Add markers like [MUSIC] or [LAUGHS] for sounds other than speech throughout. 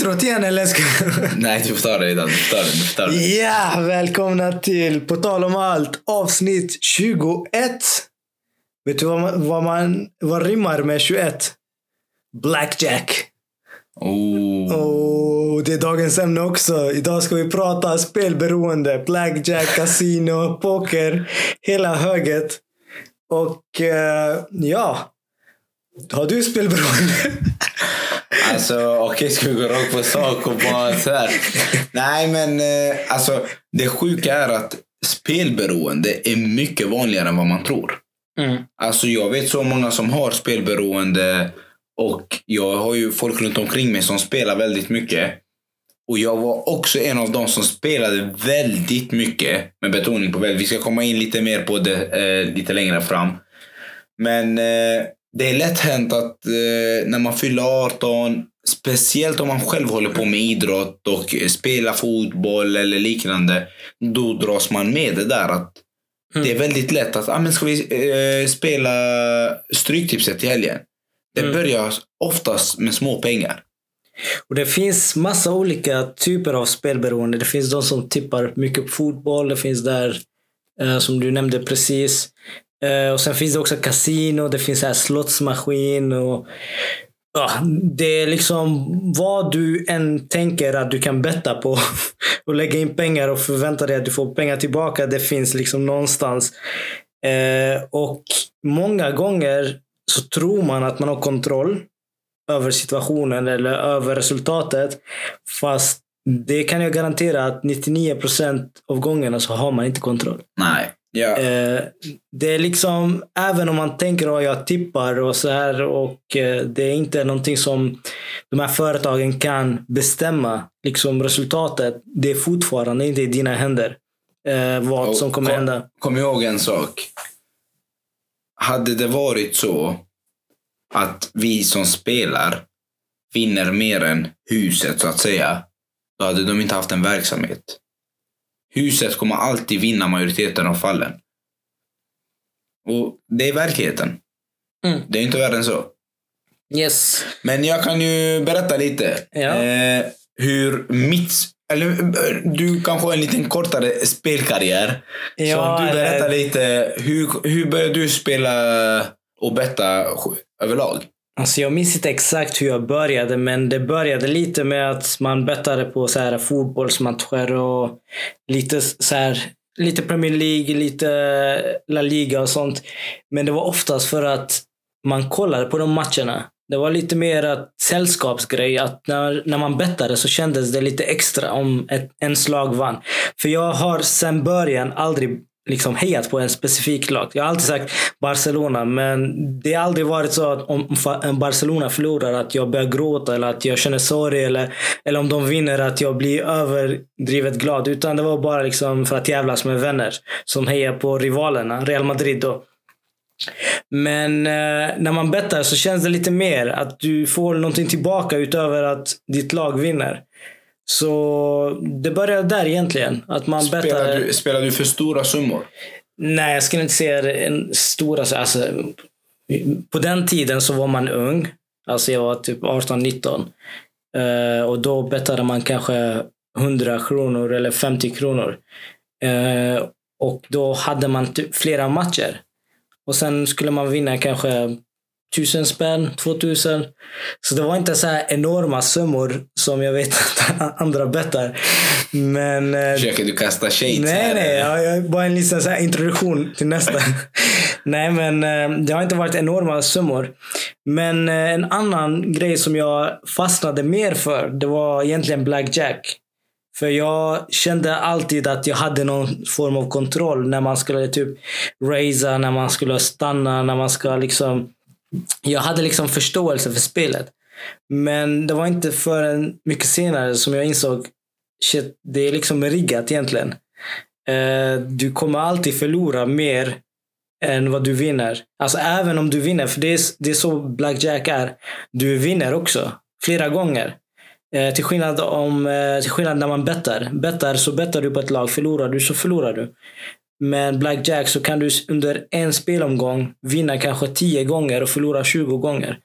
introt igen eller ska [LAUGHS] Nej, du får ta det redan. Du får ta det. Du får ta det. Ja, välkomna till På tal om allt avsnitt 21. Vet du vad, man, vad, man, vad rimmar med 21? Blackjack. Oh. Och det är dagens ämne också. Idag ska vi prata spelberoende, blackjack, casino, poker, hela höget. Och eh, ja, har du spelberoende? Alltså, okej, ska vi gå rakt på sak och bara så här. Nej, men eh, alltså, det sjuka är att spelberoende är mycket vanligare än vad man tror. Mm. Alltså, jag vet så många som har spelberoende och jag har ju folk runt omkring mig som spelar väldigt mycket. Och jag var också en av dem som spelade väldigt mycket. Med betoning på väldigt. Vi ska komma in lite mer på det eh, lite längre fram. Men eh, det är lätt hänt att eh, när man fyller 18, speciellt om man själv håller på med idrott och spelar fotboll eller liknande, då dras man med det där att Mm. det är väldigt lätt att, ah, men ska vi eh, spela Stryktipset i helgen? Det Mm. börjar oftast med små pengar. Och det finns massa olika typer av spelberoende. Det finns de som tippar mycket på fotboll. Det finns där, eh, som du nämnde precis. Uh, och sen finns det också kasino. Det finns här slottsmaskin. Och, uh, det är liksom vad du än tänker att du kan betta på [LAUGHS] och lägga in pengar och förvänta dig att du får pengar tillbaka. Det finns liksom någonstans. Uh, och många gånger så tror man att man har kontroll över situationen eller över resultatet. Fast det kan jag garantera att 99% av gångerna så har man inte kontroll. Nej. Eh, det är liksom, även om man tänker att jag tippar och så här och eh, det är inte någonting som de här företagen kan bestämma. Liksom resultatet, det är fortfarande inte i dina händer. Eh, vad Och som kommer kom- hända. Kom ihåg en sak. Hade det varit så att vi som spelar vinner mer än huset så att säga, då hade de inte haft en verksamhet. Huset kommer alltid vinna majoriteten av fallen. Och det är verkligheten. Mm. Det är inte värre än så. Yes. Men jag kan ju berätta lite. Ja. Eh, hur mitt... Eller eh, du kanske har en liten kortare spelkarriär. Ja, så om du eller- berättar lite. Hur, hur började du spela och betta överlag? Alltså jag minns inte exakt hur jag började, men det började lite med att man bettade på så här fotbollsmatcher och lite så här, lite Premier League, lite La Liga och sånt. Men det var oftast för att man kollade på de matcherna. Det var lite mer att sällskapsgrej. Att när, när man bettade så kändes det lite extra om ett, en slag vann. För jag har sedan början aldrig liksom hejat på en specifik lag. Jag har alltid sagt Barcelona, men det har aldrig varit så att om en Barcelona förlorar att jag börjar gråta eller att jag känner sorg eller, eller om de vinner att jag blir överdrivet glad. Utan det var bara liksom för att jävlas med vänner som hejar på rivalerna, Real Madrid då. Men eh, när man bettar så känns det lite mer att du får någonting tillbaka utöver att ditt lag vinner. Så det började där egentligen. Att man Spelar bettar... du, spelar du för stora summor? Nej, jag skulle inte säga en stora... Alltså, på den tiden så var man ung. Alltså jag var typ 18-19. Eh, och då bettade man kanske 100 kronor eller 50 kronor. Eh, och då hade man typ flera matcher. Och sen skulle man vinna kanske tusen spänn, 2000. Så det var inte så här enorma summor som jag vet att [LAUGHS] andra bettar. Men eh, Försöker du kasta shades Nej, här? nej. Jag, jag, bara en liten så introduktion till nästa. [LAUGHS] nej, men eh, det har inte varit enorma summor. Men eh, en annan grej som jag fastnade mer för, det var egentligen blackjack. För jag kände alltid att jag hade någon form av kontroll när man skulle typ raisa, när man skulle stanna, när man ska liksom... Jag hade liksom förståelse för spelet. Men det var inte förrän mycket senare som jag insåg shit, det är liksom riggat egentligen. Eh, du kommer alltid förlora mer än vad du vinner. Alltså även om du vinner, för det är, det är så blackjack är. Du vinner också, flera gånger. Eh, till, skillnad om, eh, till skillnad när man bettar. Bettar så bettar du på ett lag, förlorar du så förlorar du. Men blackjack så kan du under en spelomgång vinna kanske 10 gånger och förlora 20 gånger.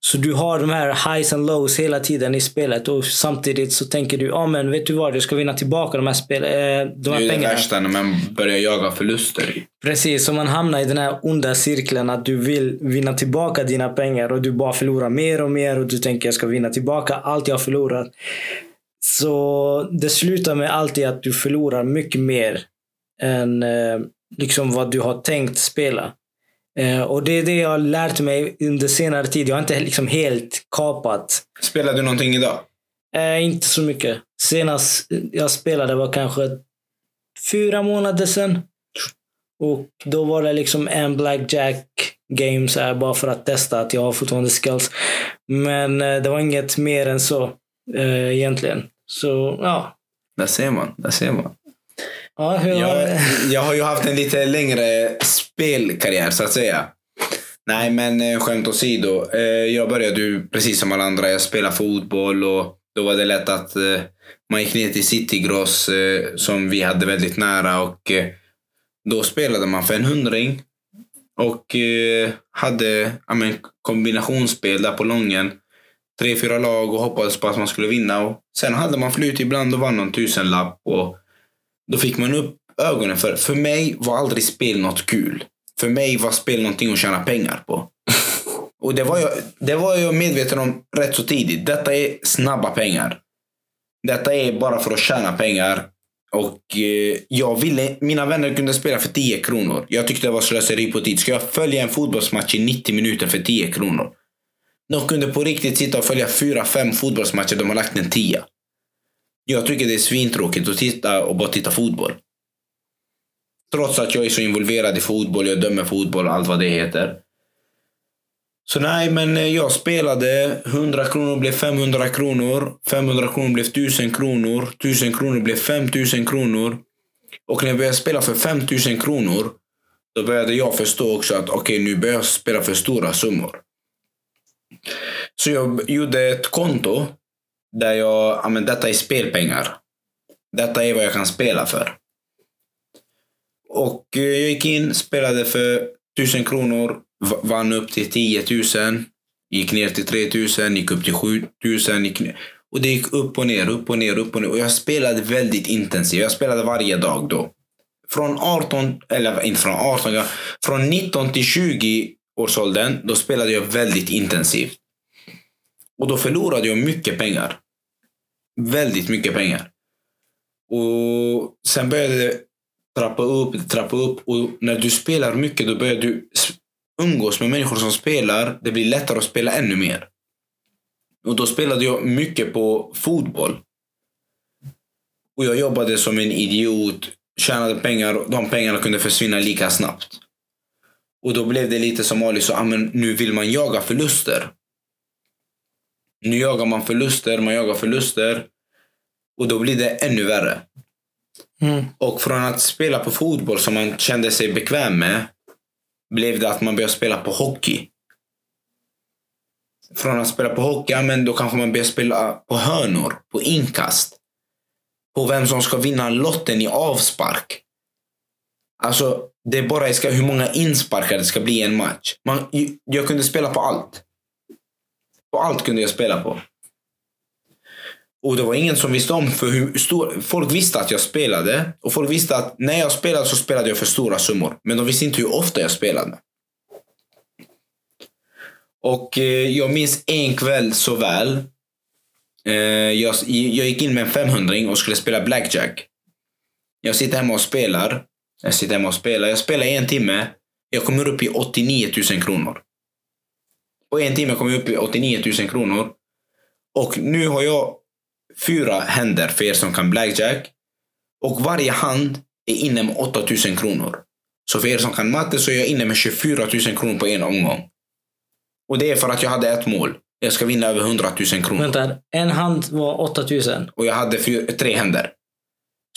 Så du har de här highs and lows hela tiden i spelet och samtidigt så tänker du, ja ah, men vet du vad, jag ska vinna tillbaka de här, spel, eh, de här det är pengarna. det värsta när man börjar jaga förluster. Precis, så man hamnar i den här onda cirkeln att du vill vinna tillbaka dina pengar och du bara förlorar mer och mer och du tänker jag ska vinna tillbaka allt jag har förlorat. Så det slutar med alltid att du förlorar mycket mer än eh, liksom vad du har tänkt spela. Eh, och det är det jag har lärt mig under senare tid. Jag har inte liksom helt kapat. Spelar du någonting idag? Eh, inte så mycket. Senast jag spelade var kanske fyra månader sedan. Och då var det liksom en blackjack game så här, bara för att testa att jag har fortfarande skills. Men eh, det var inget mer än så eh, egentligen. Så ja. Där ser man. Där ser man. Ja hur Jag, jag har ju haft en lite längre spelkarriär så att säga. Nej men eh, skämt åsido. Eh, Jag började ju precis som alla andra. Jag spelade fotboll och då var det lätt att eh, man gick ner till Citygross som vi hade väldigt nära och då spelade man för en hundring. Och hade men, kombinationsspel där på lången. Tre, fyra lag och hoppades på att man skulle vinna. Och sen hade man flyt ibland och vann någon tusenlapp. Och då fick man upp ögonen för För mig var aldrig spel något kul. För mig var spel någonting att tjäna pengar på. [LAUGHS] Och det var, jag, det var jag medveten om rätt så tidigt. Detta är snabba pengar. Detta är bara för att tjäna pengar. Och eh, jag ville, mina vänner kunde spela för 10 kronor. Jag tyckte det var slöseri på tid. Ska jag följa en fotbollsmatch i 90 minuter för 10 kronor? De kunde på riktigt sitta och följa 4-5 fotbollsmatcher de har lagt en 10. Jag tycker det är svintråkigt att titta och bara titta fotboll. Trots att jag är så involverad i fotboll, jag dömer fotboll och allt vad det heter. Så nej, men eh, jag spelade. 100 kronor blev 500 kronor. 500 kronor blev 1000 kronor. 1000 kronor blev 5000 kronor. Och när jag började spela för 5000 kronor, då började jag förstå också att okej, nu börjar jag spela för stora summor. Så jag gjorde ett konto där jag, ja men detta är spelpengar. Detta är vad jag kan spela för. Och eh, jag gick in, spelade för 1000 kronor, vann upp till 10 000, gick ner till 3 000, gick upp till 7 000. Gick ner. Och det gick upp och ner, upp och ner, upp och ner. Och jag spelade väldigt intensivt. Jag spelade varje dag då. Från 18, eller inte från 18, från 19 till 20 årsåldern, då spelade jag väldigt intensivt. Och då förlorade jag mycket pengar. Väldigt mycket pengar. Och sen började det trappa upp, trappa upp. Och när du spelar mycket då börjar du umgås med människor som spelar. Det blir lättare att spela ännu mer. Och då spelade jag mycket på fotboll. Och jag jobbade som en idiot, tjänade pengar och de pengarna kunde försvinna lika snabbt. Och då blev det lite som Ali sa, ah, nu vill man jaga förluster. Nu jagar man förluster, man jagar förluster. Och då blir det ännu värre. Mm. Och från att spela på fotboll som man kände sig bekväm med blev det att man började spela på hockey. Från att spela på hockey, ja, men då kanske man börjar spela på hörnor, på inkast. På vem som ska vinna lotten i avspark. Alltså, det är bara hur många insparkar det ska bli i en match. Man, jag kunde spela på allt. Och allt kunde jag spela på. Och det var ingen som visste om för hur stor... Folk visste att jag spelade. Och folk visste att när jag spelade så spelade jag för stora summor. Men de visste inte hur ofta jag spelade. Och eh, jag minns en kväll så väl. Eh, jag, jag gick in med en 500 och skulle spela blackjack. Jag sitter hemma och spelar. Jag sitter hemma och spelar. Jag spelar i en timme. Jag kommer upp i 89 000 kronor. På en timme kommer jag upp i 89 000 kronor. Och nu har jag fyra händer för er som kan blackjack. Och varje hand är inne med 8000 kronor. Så för er som kan matte så är jag inne med 24 000 kronor på en omgång. Och det är för att jag hade ett mål. Jag ska vinna över 100 000 kronor. Vänta, en hand var 8000. Och jag hade fyra, tre händer.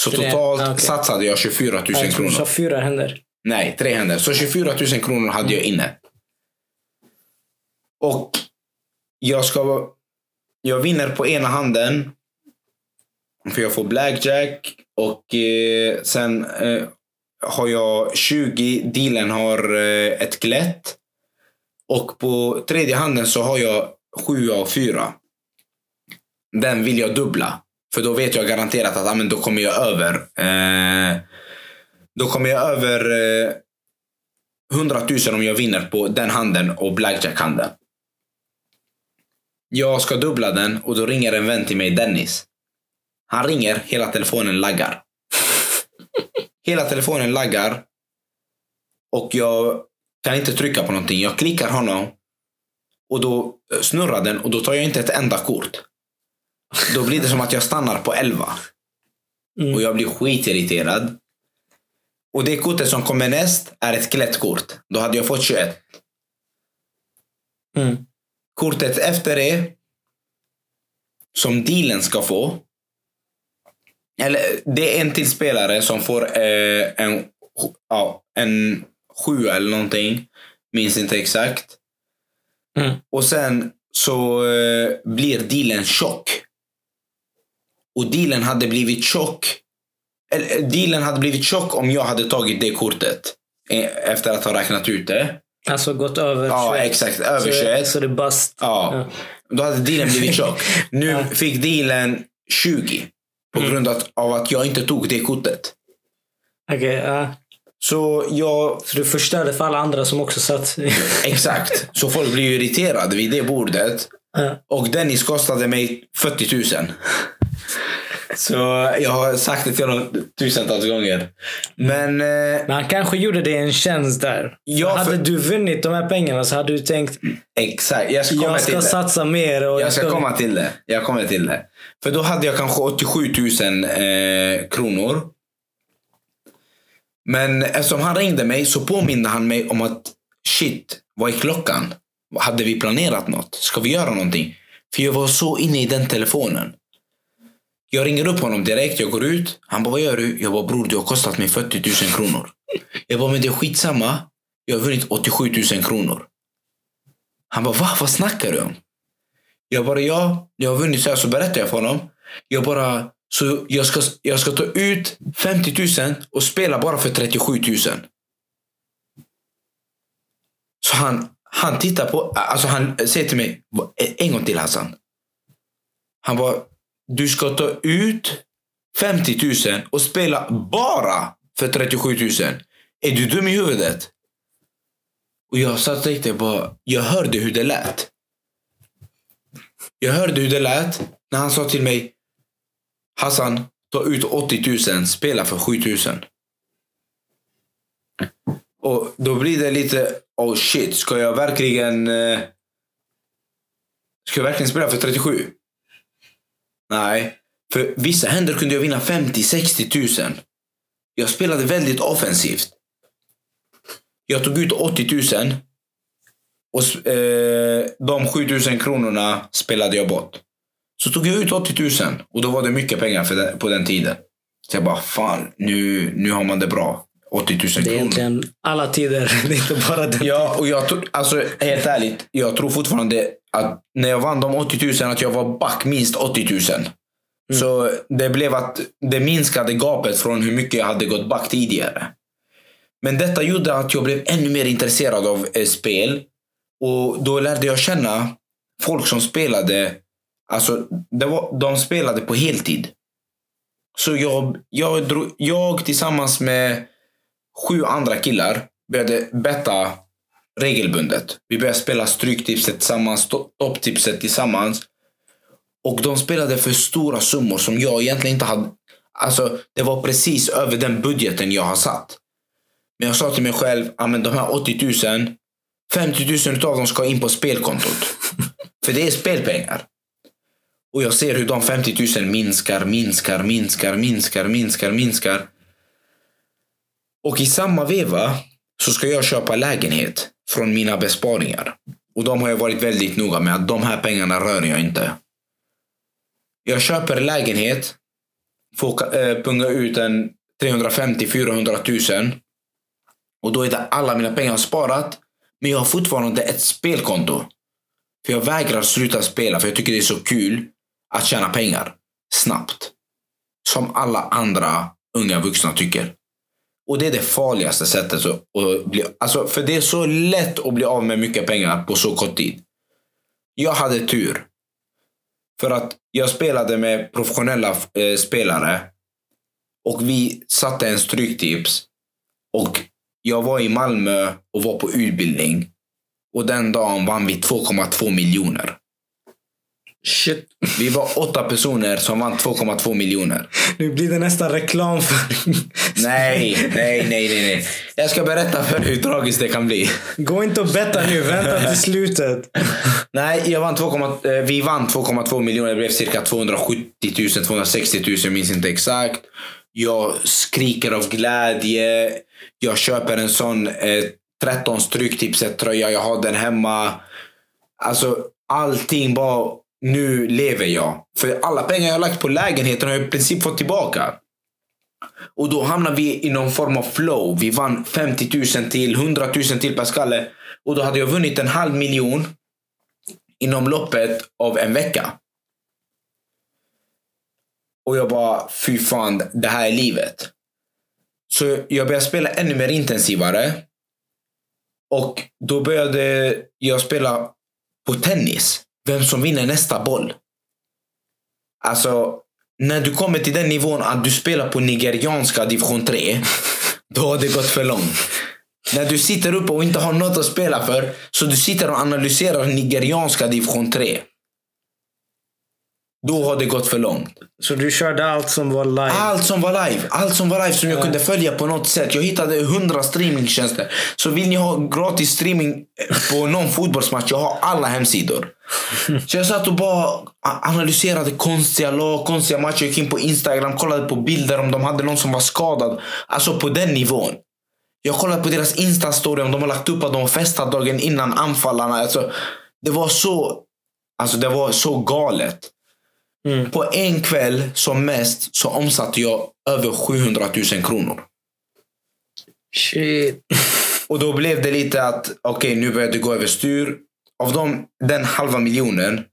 Så Tre- totalt ah, okej. satsade jag 24 000 Jag du kronor. sa fyra händer. Nej, tre händer. Så 24 000 kronor hade jag inne. Och jag ska... Jag vinner på ena handen. För jag får blackjack. Och eh, sen... Eh, har jag 20, dealen har eh, ett glätt. Och på tredje handen så har jag 7 av 4. Den vill jag dubbla. För då vet jag garanterat att ah, men då kommer jag över. Eh, då kommer jag över eh, 100 000 om jag vinner på den handen och blackjack-handen. Jag ska dubbla den och då ringer en vän till mig, Dennis. Han ringer, hela telefonen laggar. [LAUGHS] hela telefonen laggar. Och jag kan inte trycka på någonting. Jag klickar honom. Och då snurrar den och då tar jag inte ett enda kort. Då blir det som att jag stannar på 11. Mm. Och jag blir skitirriterad. Och det kortet som kommer näst är ett klättkort. Då hade jag fått 21. Mm. Kortet efter det, som dealen ska få. Eller det är en till spelare som får eh, en, ja, en sju eller någonting. Minns inte exakt. Mm. Och sen så eh, blir dealen tjock. Och dealen hade blivit tjock. Eller, dealen hade blivit tjock om jag hade tagit det kortet. eh, Efter att ha räknat ut det. Alltså gått över Ja, 21. exakt. Över så, 21. Så det är bast. Ja. Då hade dealen blivit tjock. Nu Ja. fick dealen 20. På Mm. grund av att jag inte tog det kortet. Okej, ja. Så jag... Så du förstörde för alla andra som också satt... [LAUGHS] Exakt. Så folk blir ju irriterade vid det bordet. ja. Och Dennis kostade mig 40 000. Så jag har sagt det till honom tusentals gånger. Men eh, Men han kanske gjorde dig en tjänst där. Ja, hade för- du vunnit de här pengarna så hade du tänkt exakt, jag ska komma jag till ska det. satsa mer. Och Jag ska komma till det. Jag kommer till det. För då hade jag kanske 87 000 eh, kronor. Men eftersom han ringde mig så påminde han mig om att shit, vad är klockan? Hade vi planerat något? Ska vi göra någonting? För jag var så inne i den telefonen. Jag ringer upp honom direkt, jag går ut. Han bara, vad gör du? Jag bara, bror du har kostat mig 40 000 kronor. Jag bara, men det är skitsamma. Jag har vunnit 87 000 kronor. Han bara, va? Vad snackar du om? Jag bara, ja, jag har vunnit så här. Så berättar jag för honom. Jag bara, så jag ska, jag ska ta ut 50 000 och spela bara för 37 000. Så han, han tittar på, alltså han säger till mig, en gång till Hassan. Han bara, du ska ta ut 50 000 och spela bara för 37 000. Är du dum i huvudet? Och jag satt och tänkte bara, jag hörde hur det lät. Jag hörde hur det lät när han sa till mig Hassan, ta ut 80 000, spela för 7 000. Och då blir det lite, oh shit, ska jag verkligen eh, Ska jag verkligen spela för 37? Nej, för vissa händer kunde jag vinna 50-60 000. Jag spelade väldigt offensivt. Jag tog ut 80 000 och eh, de 7 000 kronorna spelade jag bort. Så tog jag ut 80 000 och då var det mycket pengar för den, på den tiden. Så jag bara, fan, nu, nu har man det bra. 80 000 Det är kronor. egentligen alla tider. [LAUGHS] Det är inte bara den. Ja, och jag tror, alltså helt ärligt, jag tror fortfarande att när jag vann de 80 000 att jag var back minst 80 000. Så det blev att det minskade gapet från hur mycket jag hade gått back tidigare. Men detta gjorde att jag blev ännu mer intresserad av eh, spel. Och då lärde jag känna folk som spelade, alltså det var, de spelade på heltid. Så jag, jag, drog, jag tillsammans med sju andra killar började betta regelbundet. Vi började spela Stryktipset tillsammans, to- Topptipset tillsammans. Och de spelade för stora summor som jag egentligen inte hade. Alltså, det var precis över den budgeten jag har satt. Men jag sa till mig själv, ah, men de här 80 000, 50 000 av dem ska in på spelkontot. [LAUGHS] för det är spelpengar. Och jag ser hur de 50 000 minskar, minskar, minskar, minskar, minskar, minskar. Och i samma veva så ska jag köpa lägenhet från mina besparingar. Och de har jag varit väldigt noga med att de här pengarna rör jag inte. Jag köper lägenhet, får äh, punga ut en 350-400 000. Och då är det alla mina pengar sparat. Men jag har fortfarande ett spelkonto. För jag vägrar sluta spela för jag tycker det är så kul att tjäna pengar. Snabbt. Som alla andra unga vuxna tycker. Och det är det farligaste sättet att att bli... Alltså, för det är så lätt att bli av med mycket pengar på så kort tid. Jag hade tur. För att jag spelade med professionella eh, spelare. Och vi satte en stryktips. Och jag var i Malmö och var på utbildning. Och den dagen vann vi 2,2 miljoner. Shit. Vi var åtta personer som vann 2,2 miljoner. Nu blir det nästan reklam för... Nej, nej, nej, nej, nej. Jag ska berätta för hur tragiskt det kan bli. Gå inte och betta nu. Vänta till slutet. Nej, jag vann 2, eh, vi vann 2,2 miljoner. Det blev cirka 270 000, 260 000, jag minns inte exakt. Jag skriker av glädje. Jag köper en sån eh, 13 stryktipset-tröja. Jag har den hemma. Alltså, allting bara... Nu lever jag. För alla pengar jag har lagt på lägenheten har jag i princip fått tillbaka. Och då hamnar vi i någon form av flow. Vi vann 50 000 till, 100 000 till per skalle. Och då hade jag vunnit en halv miljon inom loppet av en vecka. Och jag bara, fy fan, det här är livet. Så jag började spela ännu mer intensivare. Och då började jag spela på tennis. Vem som vinner nästa boll. Alltså, när du kommer till den nivån att du spelar på nigerianska division 3. Då har det gått för långt. När du sitter uppe och inte har något att spela för. Så du sitter och analyserar nigerianska division 3. Då har det gått för långt. Så du körde allt som var live? Allt som var live. Allt som var live som jag kunde följa på något sätt. Jag hittade hundra streamingtjänster. Så vill ni ha gratis streaming på någon fotbollsmatch, jag har alla hemsidor. [LAUGHS] Så jag satt och bara analyserade konstiga lag, konstiga matcher. Jag gick in på Instagram, kollade på bilder om de hade någon som var skadad. Alltså på den nivån. Jag kollade på deras Insta-story om de har lagt upp att de festat dagen innan anfallarna. Alltså, det var så Alltså det var så galet. Mm. På en kväll som mest så omsatte jag över 700 000 kronor. Shit. Och då blev det lite att okej, okay, nu började det gå överstyr. Av dem, den halva miljonen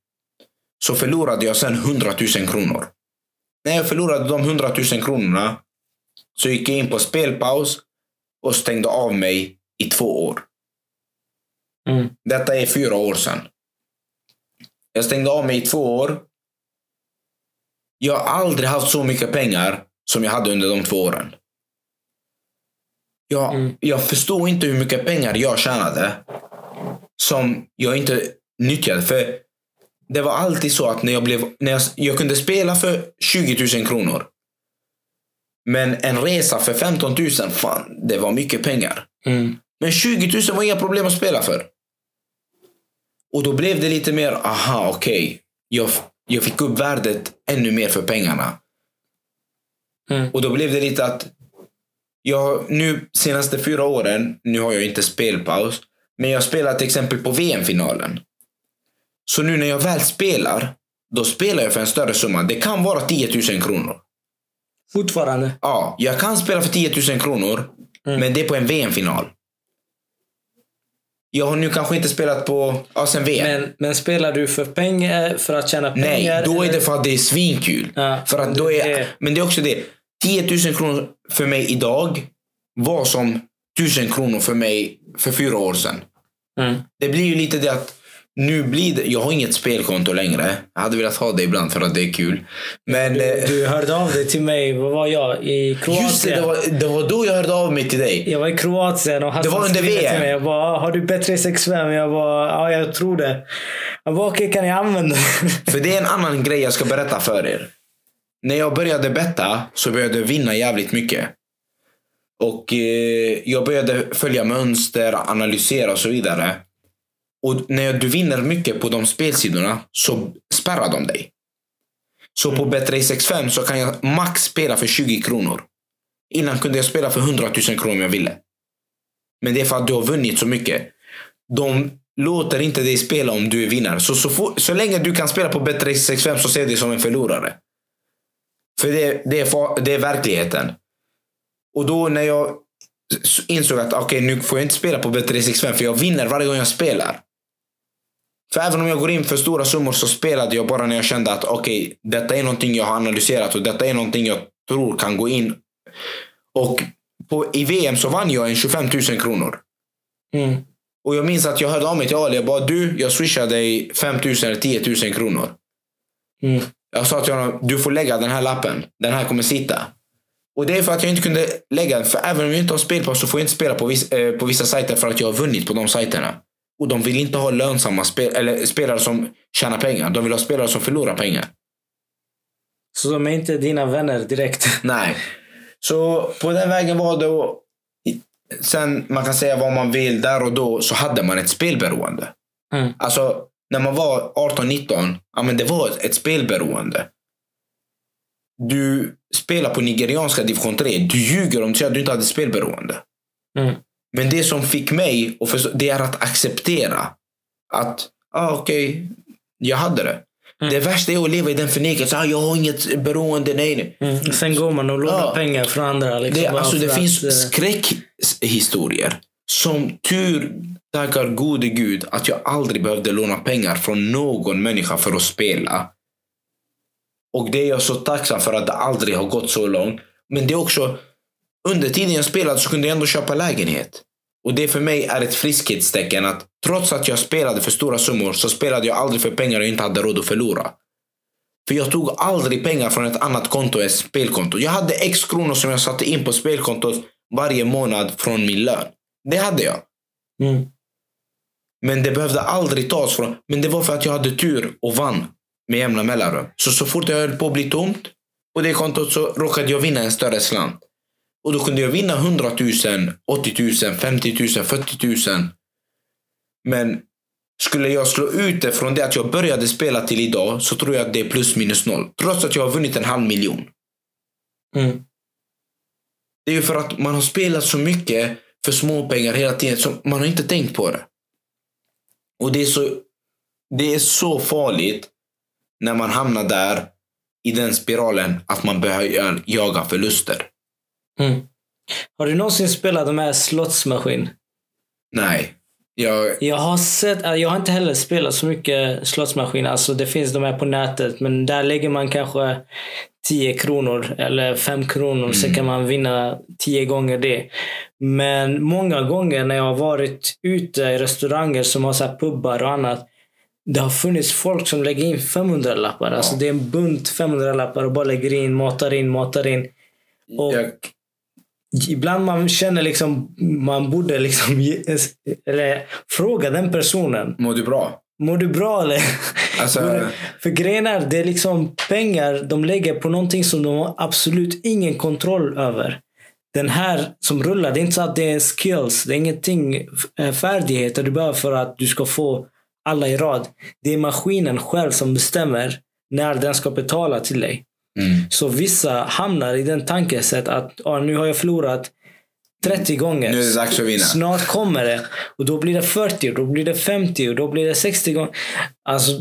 så förlorade jag sen 100 000 kronor. När jag förlorade de 100 000 kronorna så gick jag in på spelpaus och stängde av mig i två år. Mm. Detta är fyra år sedan. Jag stängde av mig i två år jag har aldrig haft så mycket pengar som jag hade under de två åren. Jag, mm. jag förstod inte hur mycket pengar jag tjänade som jag inte nyttjade. För det var alltid så att när jag, blev, när jag, jag kunde spela för 20 000 kronor. Men en resa för 15 000, fan, det var mycket pengar. Mm. Men 20 000 var inga problem att spela för. Och då blev det lite mer, aha, okej. Okay. Jag, jag fick upp värdet ännu mer för pengarna. Mm. Och då blev det lite att jag nu senaste fyra åren, nu har jag inte spelpaus, men jag spelar till exempel på VM-finalen. Så nu när jag väl spelar, då spelar jag för en större summa. Det kan vara 10 000 kronor. Fortfarande? Ja, jag kan spela för 10 000 kronor, mm. men det är på en VM-final. Jag har nu kanske inte spelat på ja, sen VM. Men, men spelar du för pengar, för att tjäna pengar? Nej, då är det för att det är svinkul. Ja, för att då är, det... Men det är också det. 10 000 kronor för mig idag var som 1000 kronor för mig för fyra år sedan. Mm. Det blir ju lite det att nu blir det, jag har inget spelkonto längre. Jag hade velat ha det ibland för att det är kul. Men, du, eh, du hörde av dig till mig, vad var jag? I Kroatien. Just det, det var, det var då jag hörde av mig till dig. Jag var i Kroatien och Det var under VM. Till mig. Jag bara, har du Bet365? Jag bara, ja jag tror det. Jag bara, okej okay, kan jag använda [LAUGHS] För det är en annan grej jag ska berätta för er. När jag började betta så började jag vinna jävligt mycket. Och eh, jag började följa mönster, analysera och så vidare. Och när du vinner mycket på de spelsidorna så spärrar de dig. Så på Bet365 så kan jag max spela för 20 kronor. Innan kunde jag spela för 100 000 kronor om jag ville. Men det är för att du har vunnit så mycket. De låter inte dig spela om du är vinnare. Så, så, for, så länge du kan spela på Bet365 så ser jag dig som en förlorare. För det, det, är, det är verkligheten. Och då när jag insåg att okej, okay, nu får jag inte spela på Bet365 för jag vinner varje gång jag spelar. För även om jag går in för stora summor så spelade jag bara när jag kände att okej, okay, detta är någonting jag har analyserat och detta är någonting jag tror kan gå in. Och på, i VM så vann jag en 25 000 kronor. Mm. Och jag minns att jag hörde av mig till Ali. Jag bara, du, jag swishar dig 5 000 eller 10 000 kronor. Mm. Jag sa till honom, du får lägga den här lappen. Den här kommer sitta. Och det är för att jag inte kunde lägga. För även om jag inte har spelpass så får jag inte spela på, viss, eh, på vissa sajter för att jag har vunnit på de sajterna. Och de vill inte ha lönsamma spel, eller spelare som tjänar pengar. De vill ha spelare som förlorar pengar. Så de är inte dina vänner direkt? [LAUGHS] Nej. Så på den vägen var det. Och, sen man kan säga vad man vill. Där och då så hade man ett spelberoende. Mm. Alltså när man var 18-19. Ja, men det var ett spelberoende. Du spelar på nigerianska division 3. Du ljuger om du säger att du inte hade spelberoende. Mm. Men det som fick mig att förstå, det är att acceptera att, ah, okej, okay, jag hade det. Mm. Det värsta är att leva i den förnekelsen. Ah, jag har inget beroende. Nej, nej. Mm. Sen går man och lånar Ja. pengar från andra. Liksom, Det, alltså, det att, finns eh, skräckhistorier. Som tur tackar gode gud att jag aldrig behövde låna pengar från någon människa för att spela. Och det är jag så tacksam för att det aldrig har gått så långt. Men det är också, under tiden jag spelade så kunde jag ändå köpa lägenhet. Och det för mig är ett friskhetstecken att trots att jag spelade för stora summor så spelade jag aldrig för pengar jag inte hade råd att förlora. För jag tog aldrig pengar från ett annat konto än spelkonto. Jag hade x kronor som jag satte in på spelkontot varje månad från min lön. Det hade jag. Mm. Men det behövde aldrig tas från... Men det var för att jag hade tur och vann med jämna mellanrum. Så så fort jag höll på att bli tomt på det kontot så råkade jag vinna en större slant. Och då kunde jag vinna 100 000, 80 000, 50 000, 40 000. Men skulle jag slå ut det från det att jag började spela till idag så tror jag att det är plus minus noll. Trots att jag har vunnit en halv miljon. Mm. Det är ju för att man har spelat så mycket för små pengar hela tiden så man har inte tänkt på det. Och det är så, det är så farligt när man hamnar där i den spiralen att man börjar jaga förluster. Mm. Har du någonsin spelat de här slottsmaskin? Nej. Jag, Jag har sett, äh, jag har inte heller spelat så mycket slottsmaskin. Alltså det finns de här på nätet, men där lägger man kanske 10 kronor eller 5 kronor, så kan man vinna 10 gånger det. Men många gånger när jag har varit ute i restauranger som har så här pubbar och annat, det har funnits folk som lägger in 500 lappar. Alltså det är en bunt 500 lappar och bara lägger in, matar in, matar in. Och jag, ibland man känner liksom, man borde liksom ge, eller, fråga den personen. mår du bra? Mår du bra eller? Alltså, [LAUGHS] För grejen är, det är liksom pengar de lägger på någonting som de har absolut ingen kontroll över. Den här som rullar, det är inte så att det är skills. Det är ingenting, eh, färdigheter du behöver för att du ska få alla i rad. Det är maskinen själv som bestämmer när den ska betala till dig. mm, Så vissa hamnar i den tankesätt att ah, nu har jag förlorat 30 gånger. Nu är det dags att vinna. Snart kommer det. Och då blir det 40, och då blir det 50 och då blir det 60 gånger. Alltså,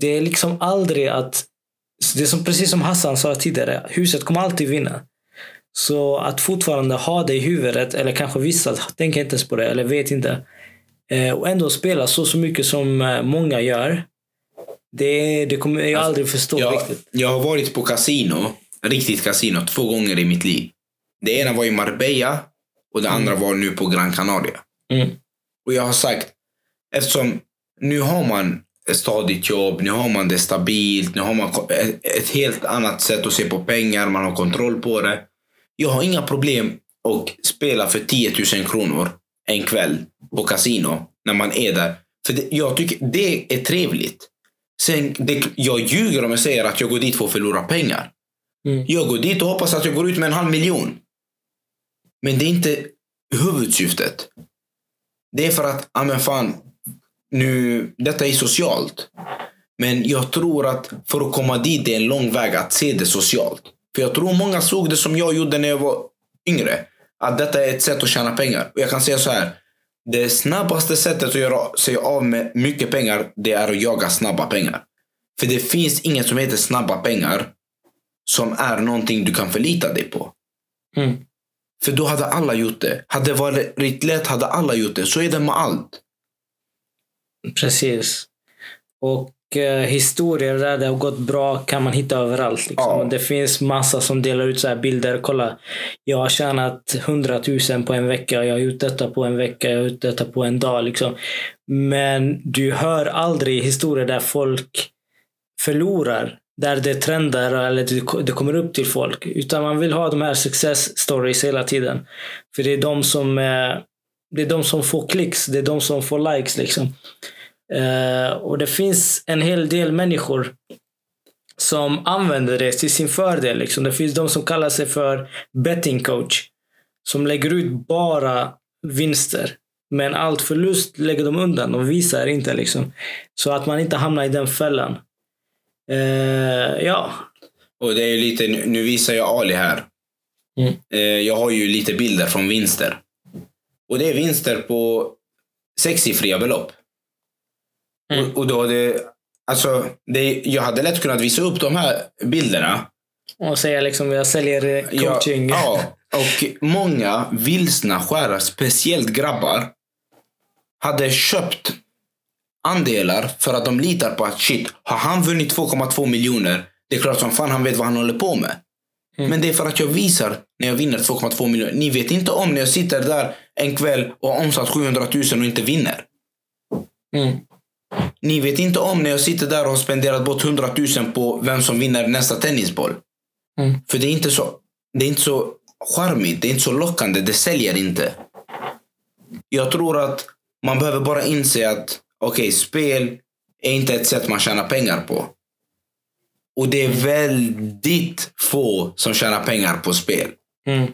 det är liksom aldrig att... Det är som, precis som Hassan sa tidigare. Huset kommer alltid vinna. Så att fortfarande ha det i huvudet, eller kanske vissa tänker inte ens på det, eller vet inte. Eh, och ändå spela så, så mycket som eh, många gör. Det, det kommer jag aldrig förstå jag, riktigt. jag har varit på kasino, riktigt kasino, två gånger i mitt liv. Det ena var i Marbella och det andra var nu på Gran Canaria. Mm. Och jag har sagt, eftersom nu har man ett stadigt jobb, nu har man det stabilt, nu har man ett helt annat sätt att se på pengar, man har kontroll på det. Jag har inga problem att spela för 10 000 kronor en kväll på kasino när man är där. För det, jag tycker det är trevligt. Sen, det, jag ljuger om jag säger att jag går dit för att förlora pengar. Mm. Jag går dit och hoppas att jag går ut med en halv miljon. Men det är inte huvudsyftet. Det är för att, ja men fan, nu, detta är socialt. Men jag tror att för att komma dit det är en lång väg att se det socialt. För jag tror många såg det som jag gjorde när jag var yngre. Att detta är ett sätt att tjäna pengar. Och jag kan säga så här. Det snabbaste sättet att göra sig av med mycket pengar, det är att jaga snabba pengar. För det finns inget som heter snabba pengar som är någonting du kan förlita dig på. Mm. För då hade alla gjort det. Hade det varit lätt hade alla gjort det. Så är det med allt. Precis. Och historier där det har gått bra kan man hitta överallt. Liksom. Ja. Det finns massa som delar ut så här bilder. Kolla, jag har tjänat 100 000 på en vecka. Jag har gjort detta på en vecka. Jag har gjort detta på en dag. Liksom. Men du hör aldrig historier där folk förlorar. Där det trendar eller det- det kommer upp till folk. Utan man vill ha de här success stories hela tiden. För det är de som, eh, det är de som får klicks. Det är de som får likes. liksom. Eh, och det finns en hel del människor som använder det till sin fördel. Liksom. Det finns de som kallar sig för betting coach. Som lägger ut bara vinster. Men allt förlust lägger de undan. De visar inte. Liksom. Så att man inte hamnar i den fällan. Eh, ja. Och det är lite, nu visar jag Ali här. Mm. Eh, Jag har ju lite bilder från vinster. Och det är vinster på sexsiffriga belopp. Mm. Och, och då det, alltså, det, jag hade lätt kunnat visa upp de här bilderna. Och säga liksom jag säljer eh, Ja, coaching. ja, [LAUGHS] och många vilsna skärar, speciellt grabbar, hade köpt andelar för att de litar på att shit, har han vunnit 2,2 miljoner, det är klart som fan han vet vad han håller på med. Mm. Men det är för att jag visar när jag vinner 2,2 miljoner. Ni vet inte om när jag sitter där en kväll och har omsatt 700 000 och inte vinner. Mm. Ni vet inte om när jag sitter där och har spenderat bort 100 000 på vem som vinner nästa tennisboll. Mm. För det är inte så, det är inte så charmigt, det är inte så lockande, det säljer inte. Jag tror att man behöver bara inse att okej, spel är inte ett sätt man tjänar pengar på. Och det är väldigt få som tjänar pengar på spel. Mm.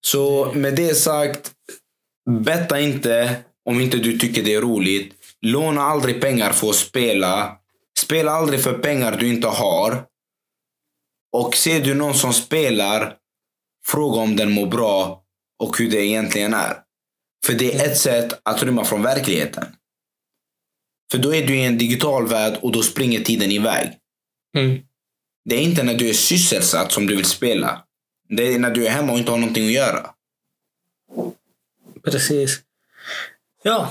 Så med det sagt, betta inte om inte du tycker det är roligt. Låna aldrig pengar för att spela. Spela aldrig för pengar du inte har. Och ser du någon som spelar, fråga om den mår bra och hur det egentligen är. För det är ett sätt att rymma från verkligheten. För då är du i en digital värld och då springer tiden iväg. Mm. Det är inte när du är sysselsatt som du vill spela. Det är när du är hemma och inte har någonting att göra. Precis. Ja,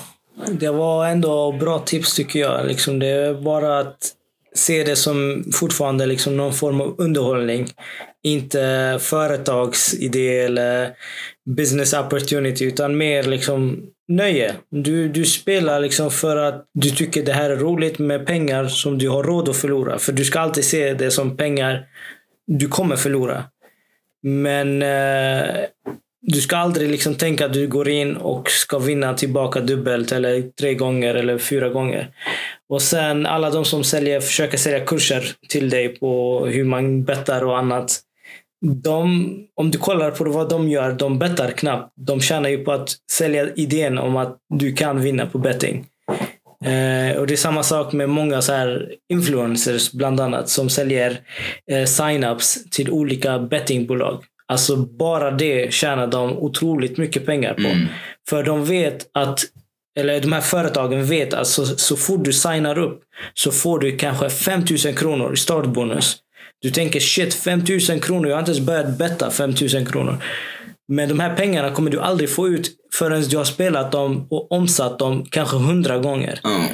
det var ändå bra tips tycker jag. Liksom det är bara att se det som fortfarande liksom någon form av underhållning. Inte företagsidé eller business opportunity utan mer liksom nöje. Du, du spelar liksom för att du tycker det här är roligt med pengar som du har råd att förlora. För du ska alltid se det som pengar du kommer förlora. Men eh, du ska aldrig liksom tänka att du går in och ska vinna tillbaka dubbelt eller tre gånger eller fyra gånger. Och sen alla de som säljer, försöker sälja kurser till dig på hur man bettar och annat. De, om du kollar på vad de gör, de bettar knappt. De tjänar ju på att sälja idén om att du kan vinna på betting. Eh, och Det är samma sak med många så här influencers bland annat som säljer eh, sign-ups till olika bettingbolag. Alltså bara det tjänar de otroligt mycket pengar på. Mm. För de vet att, eller de här företagen vet att så, så fort du signar upp så får du kanske 5000 kronor i startbonus. Du tänker shit 5000 kronor, jag har inte ens börjat betta 5000 kronor. Men de här pengarna kommer du aldrig få ut förrän du har spelat dem och omsatt dem kanske hundra gånger. Ja.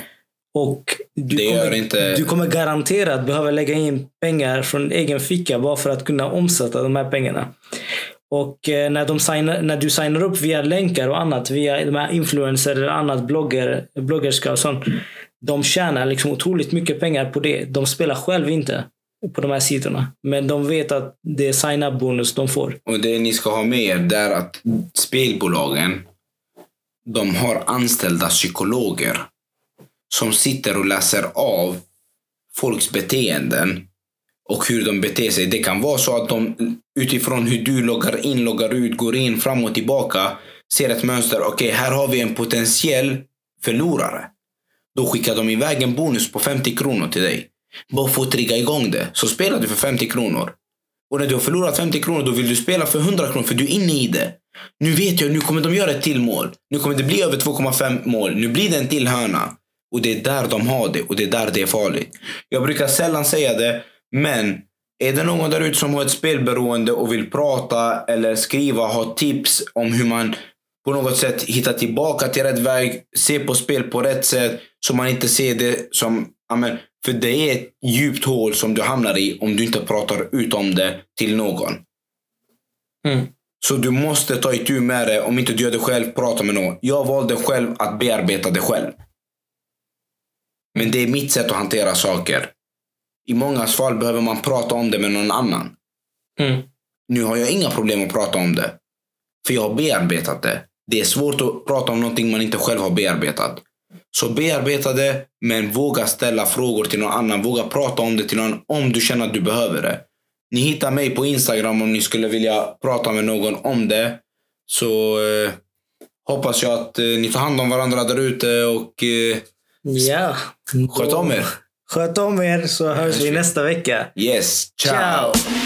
Och du, kommer, inte- du kommer garanterat behöva lägga in pengar från egen ficka bara för att kunna omsätta de här pengarna. Och eh, när, de signar, när du signar upp via länkar och annat, via de här influencers eller annat, blogger, bloggerska och sånt. De tjänar liksom otroligt mycket pengar på det. De spelar själv inte på de här sidorna. Men de vet att det är sign-up bonus de får. Och det ni ska ha med er det är att spelbolagen de har anställda psykologer som sitter och läser av folks beteenden och hur de beter sig. Det kan vara så att de utifrån hur du loggar in, loggar ut, går in fram och tillbaka ser ett mönster. Okej, här har vi en potentiell förlorare. Då skickar de iväg en bonus på 50 kronor till dig. Bara för att trigga igång det. Så spelar du för 50 kronor. Och när du har förlorat 50 kronor då vill du spela för 100 kronor för du är inne i det. Nu vet jag, nu kommer de göra ett till mål. Nu kommer det bli över 2,5 mål. Nu blir det en till hörna. Och det är där de har det och det är där det är farligt. Jag brukar sällan säga det, men är det någon där ute som har ett spelberoende och vill prata eller skriva, ha tips om hur man på något sätt hitta tillbaka till rätt väg, se på spel på rätt sätt, så man inte ser det som, amen, för det är ett djupt hål som du hamnar i om du inte pratar ut om det till någon. Mm. Så du måste ta itu med det. Om inte du gör det själv, prata med någon. Jag valde själv att bearbeta det själv. Men det är mitt sätt att hantera saker. I många fall behöver man prata om det med någon annan. Mm. Nu har jag inga problem att prata om det. För jag har bearbetat det. Det är svårt att prata om någonting man inte själv har bearbetat. Så bearbeta det, men våga ställa frågor till någon annan. Våga prata om det till någon om du känner att du behöver det. Ni hittar mig på Instagram om ni skulle vilja prata med någon om det. Så eh, hoppas jag att eh, ni tar hand om varandra där ute och eh, Ja. sköt om er. Sköt om er så hörs vi nästa vecka. Yes, ciao. Ciao.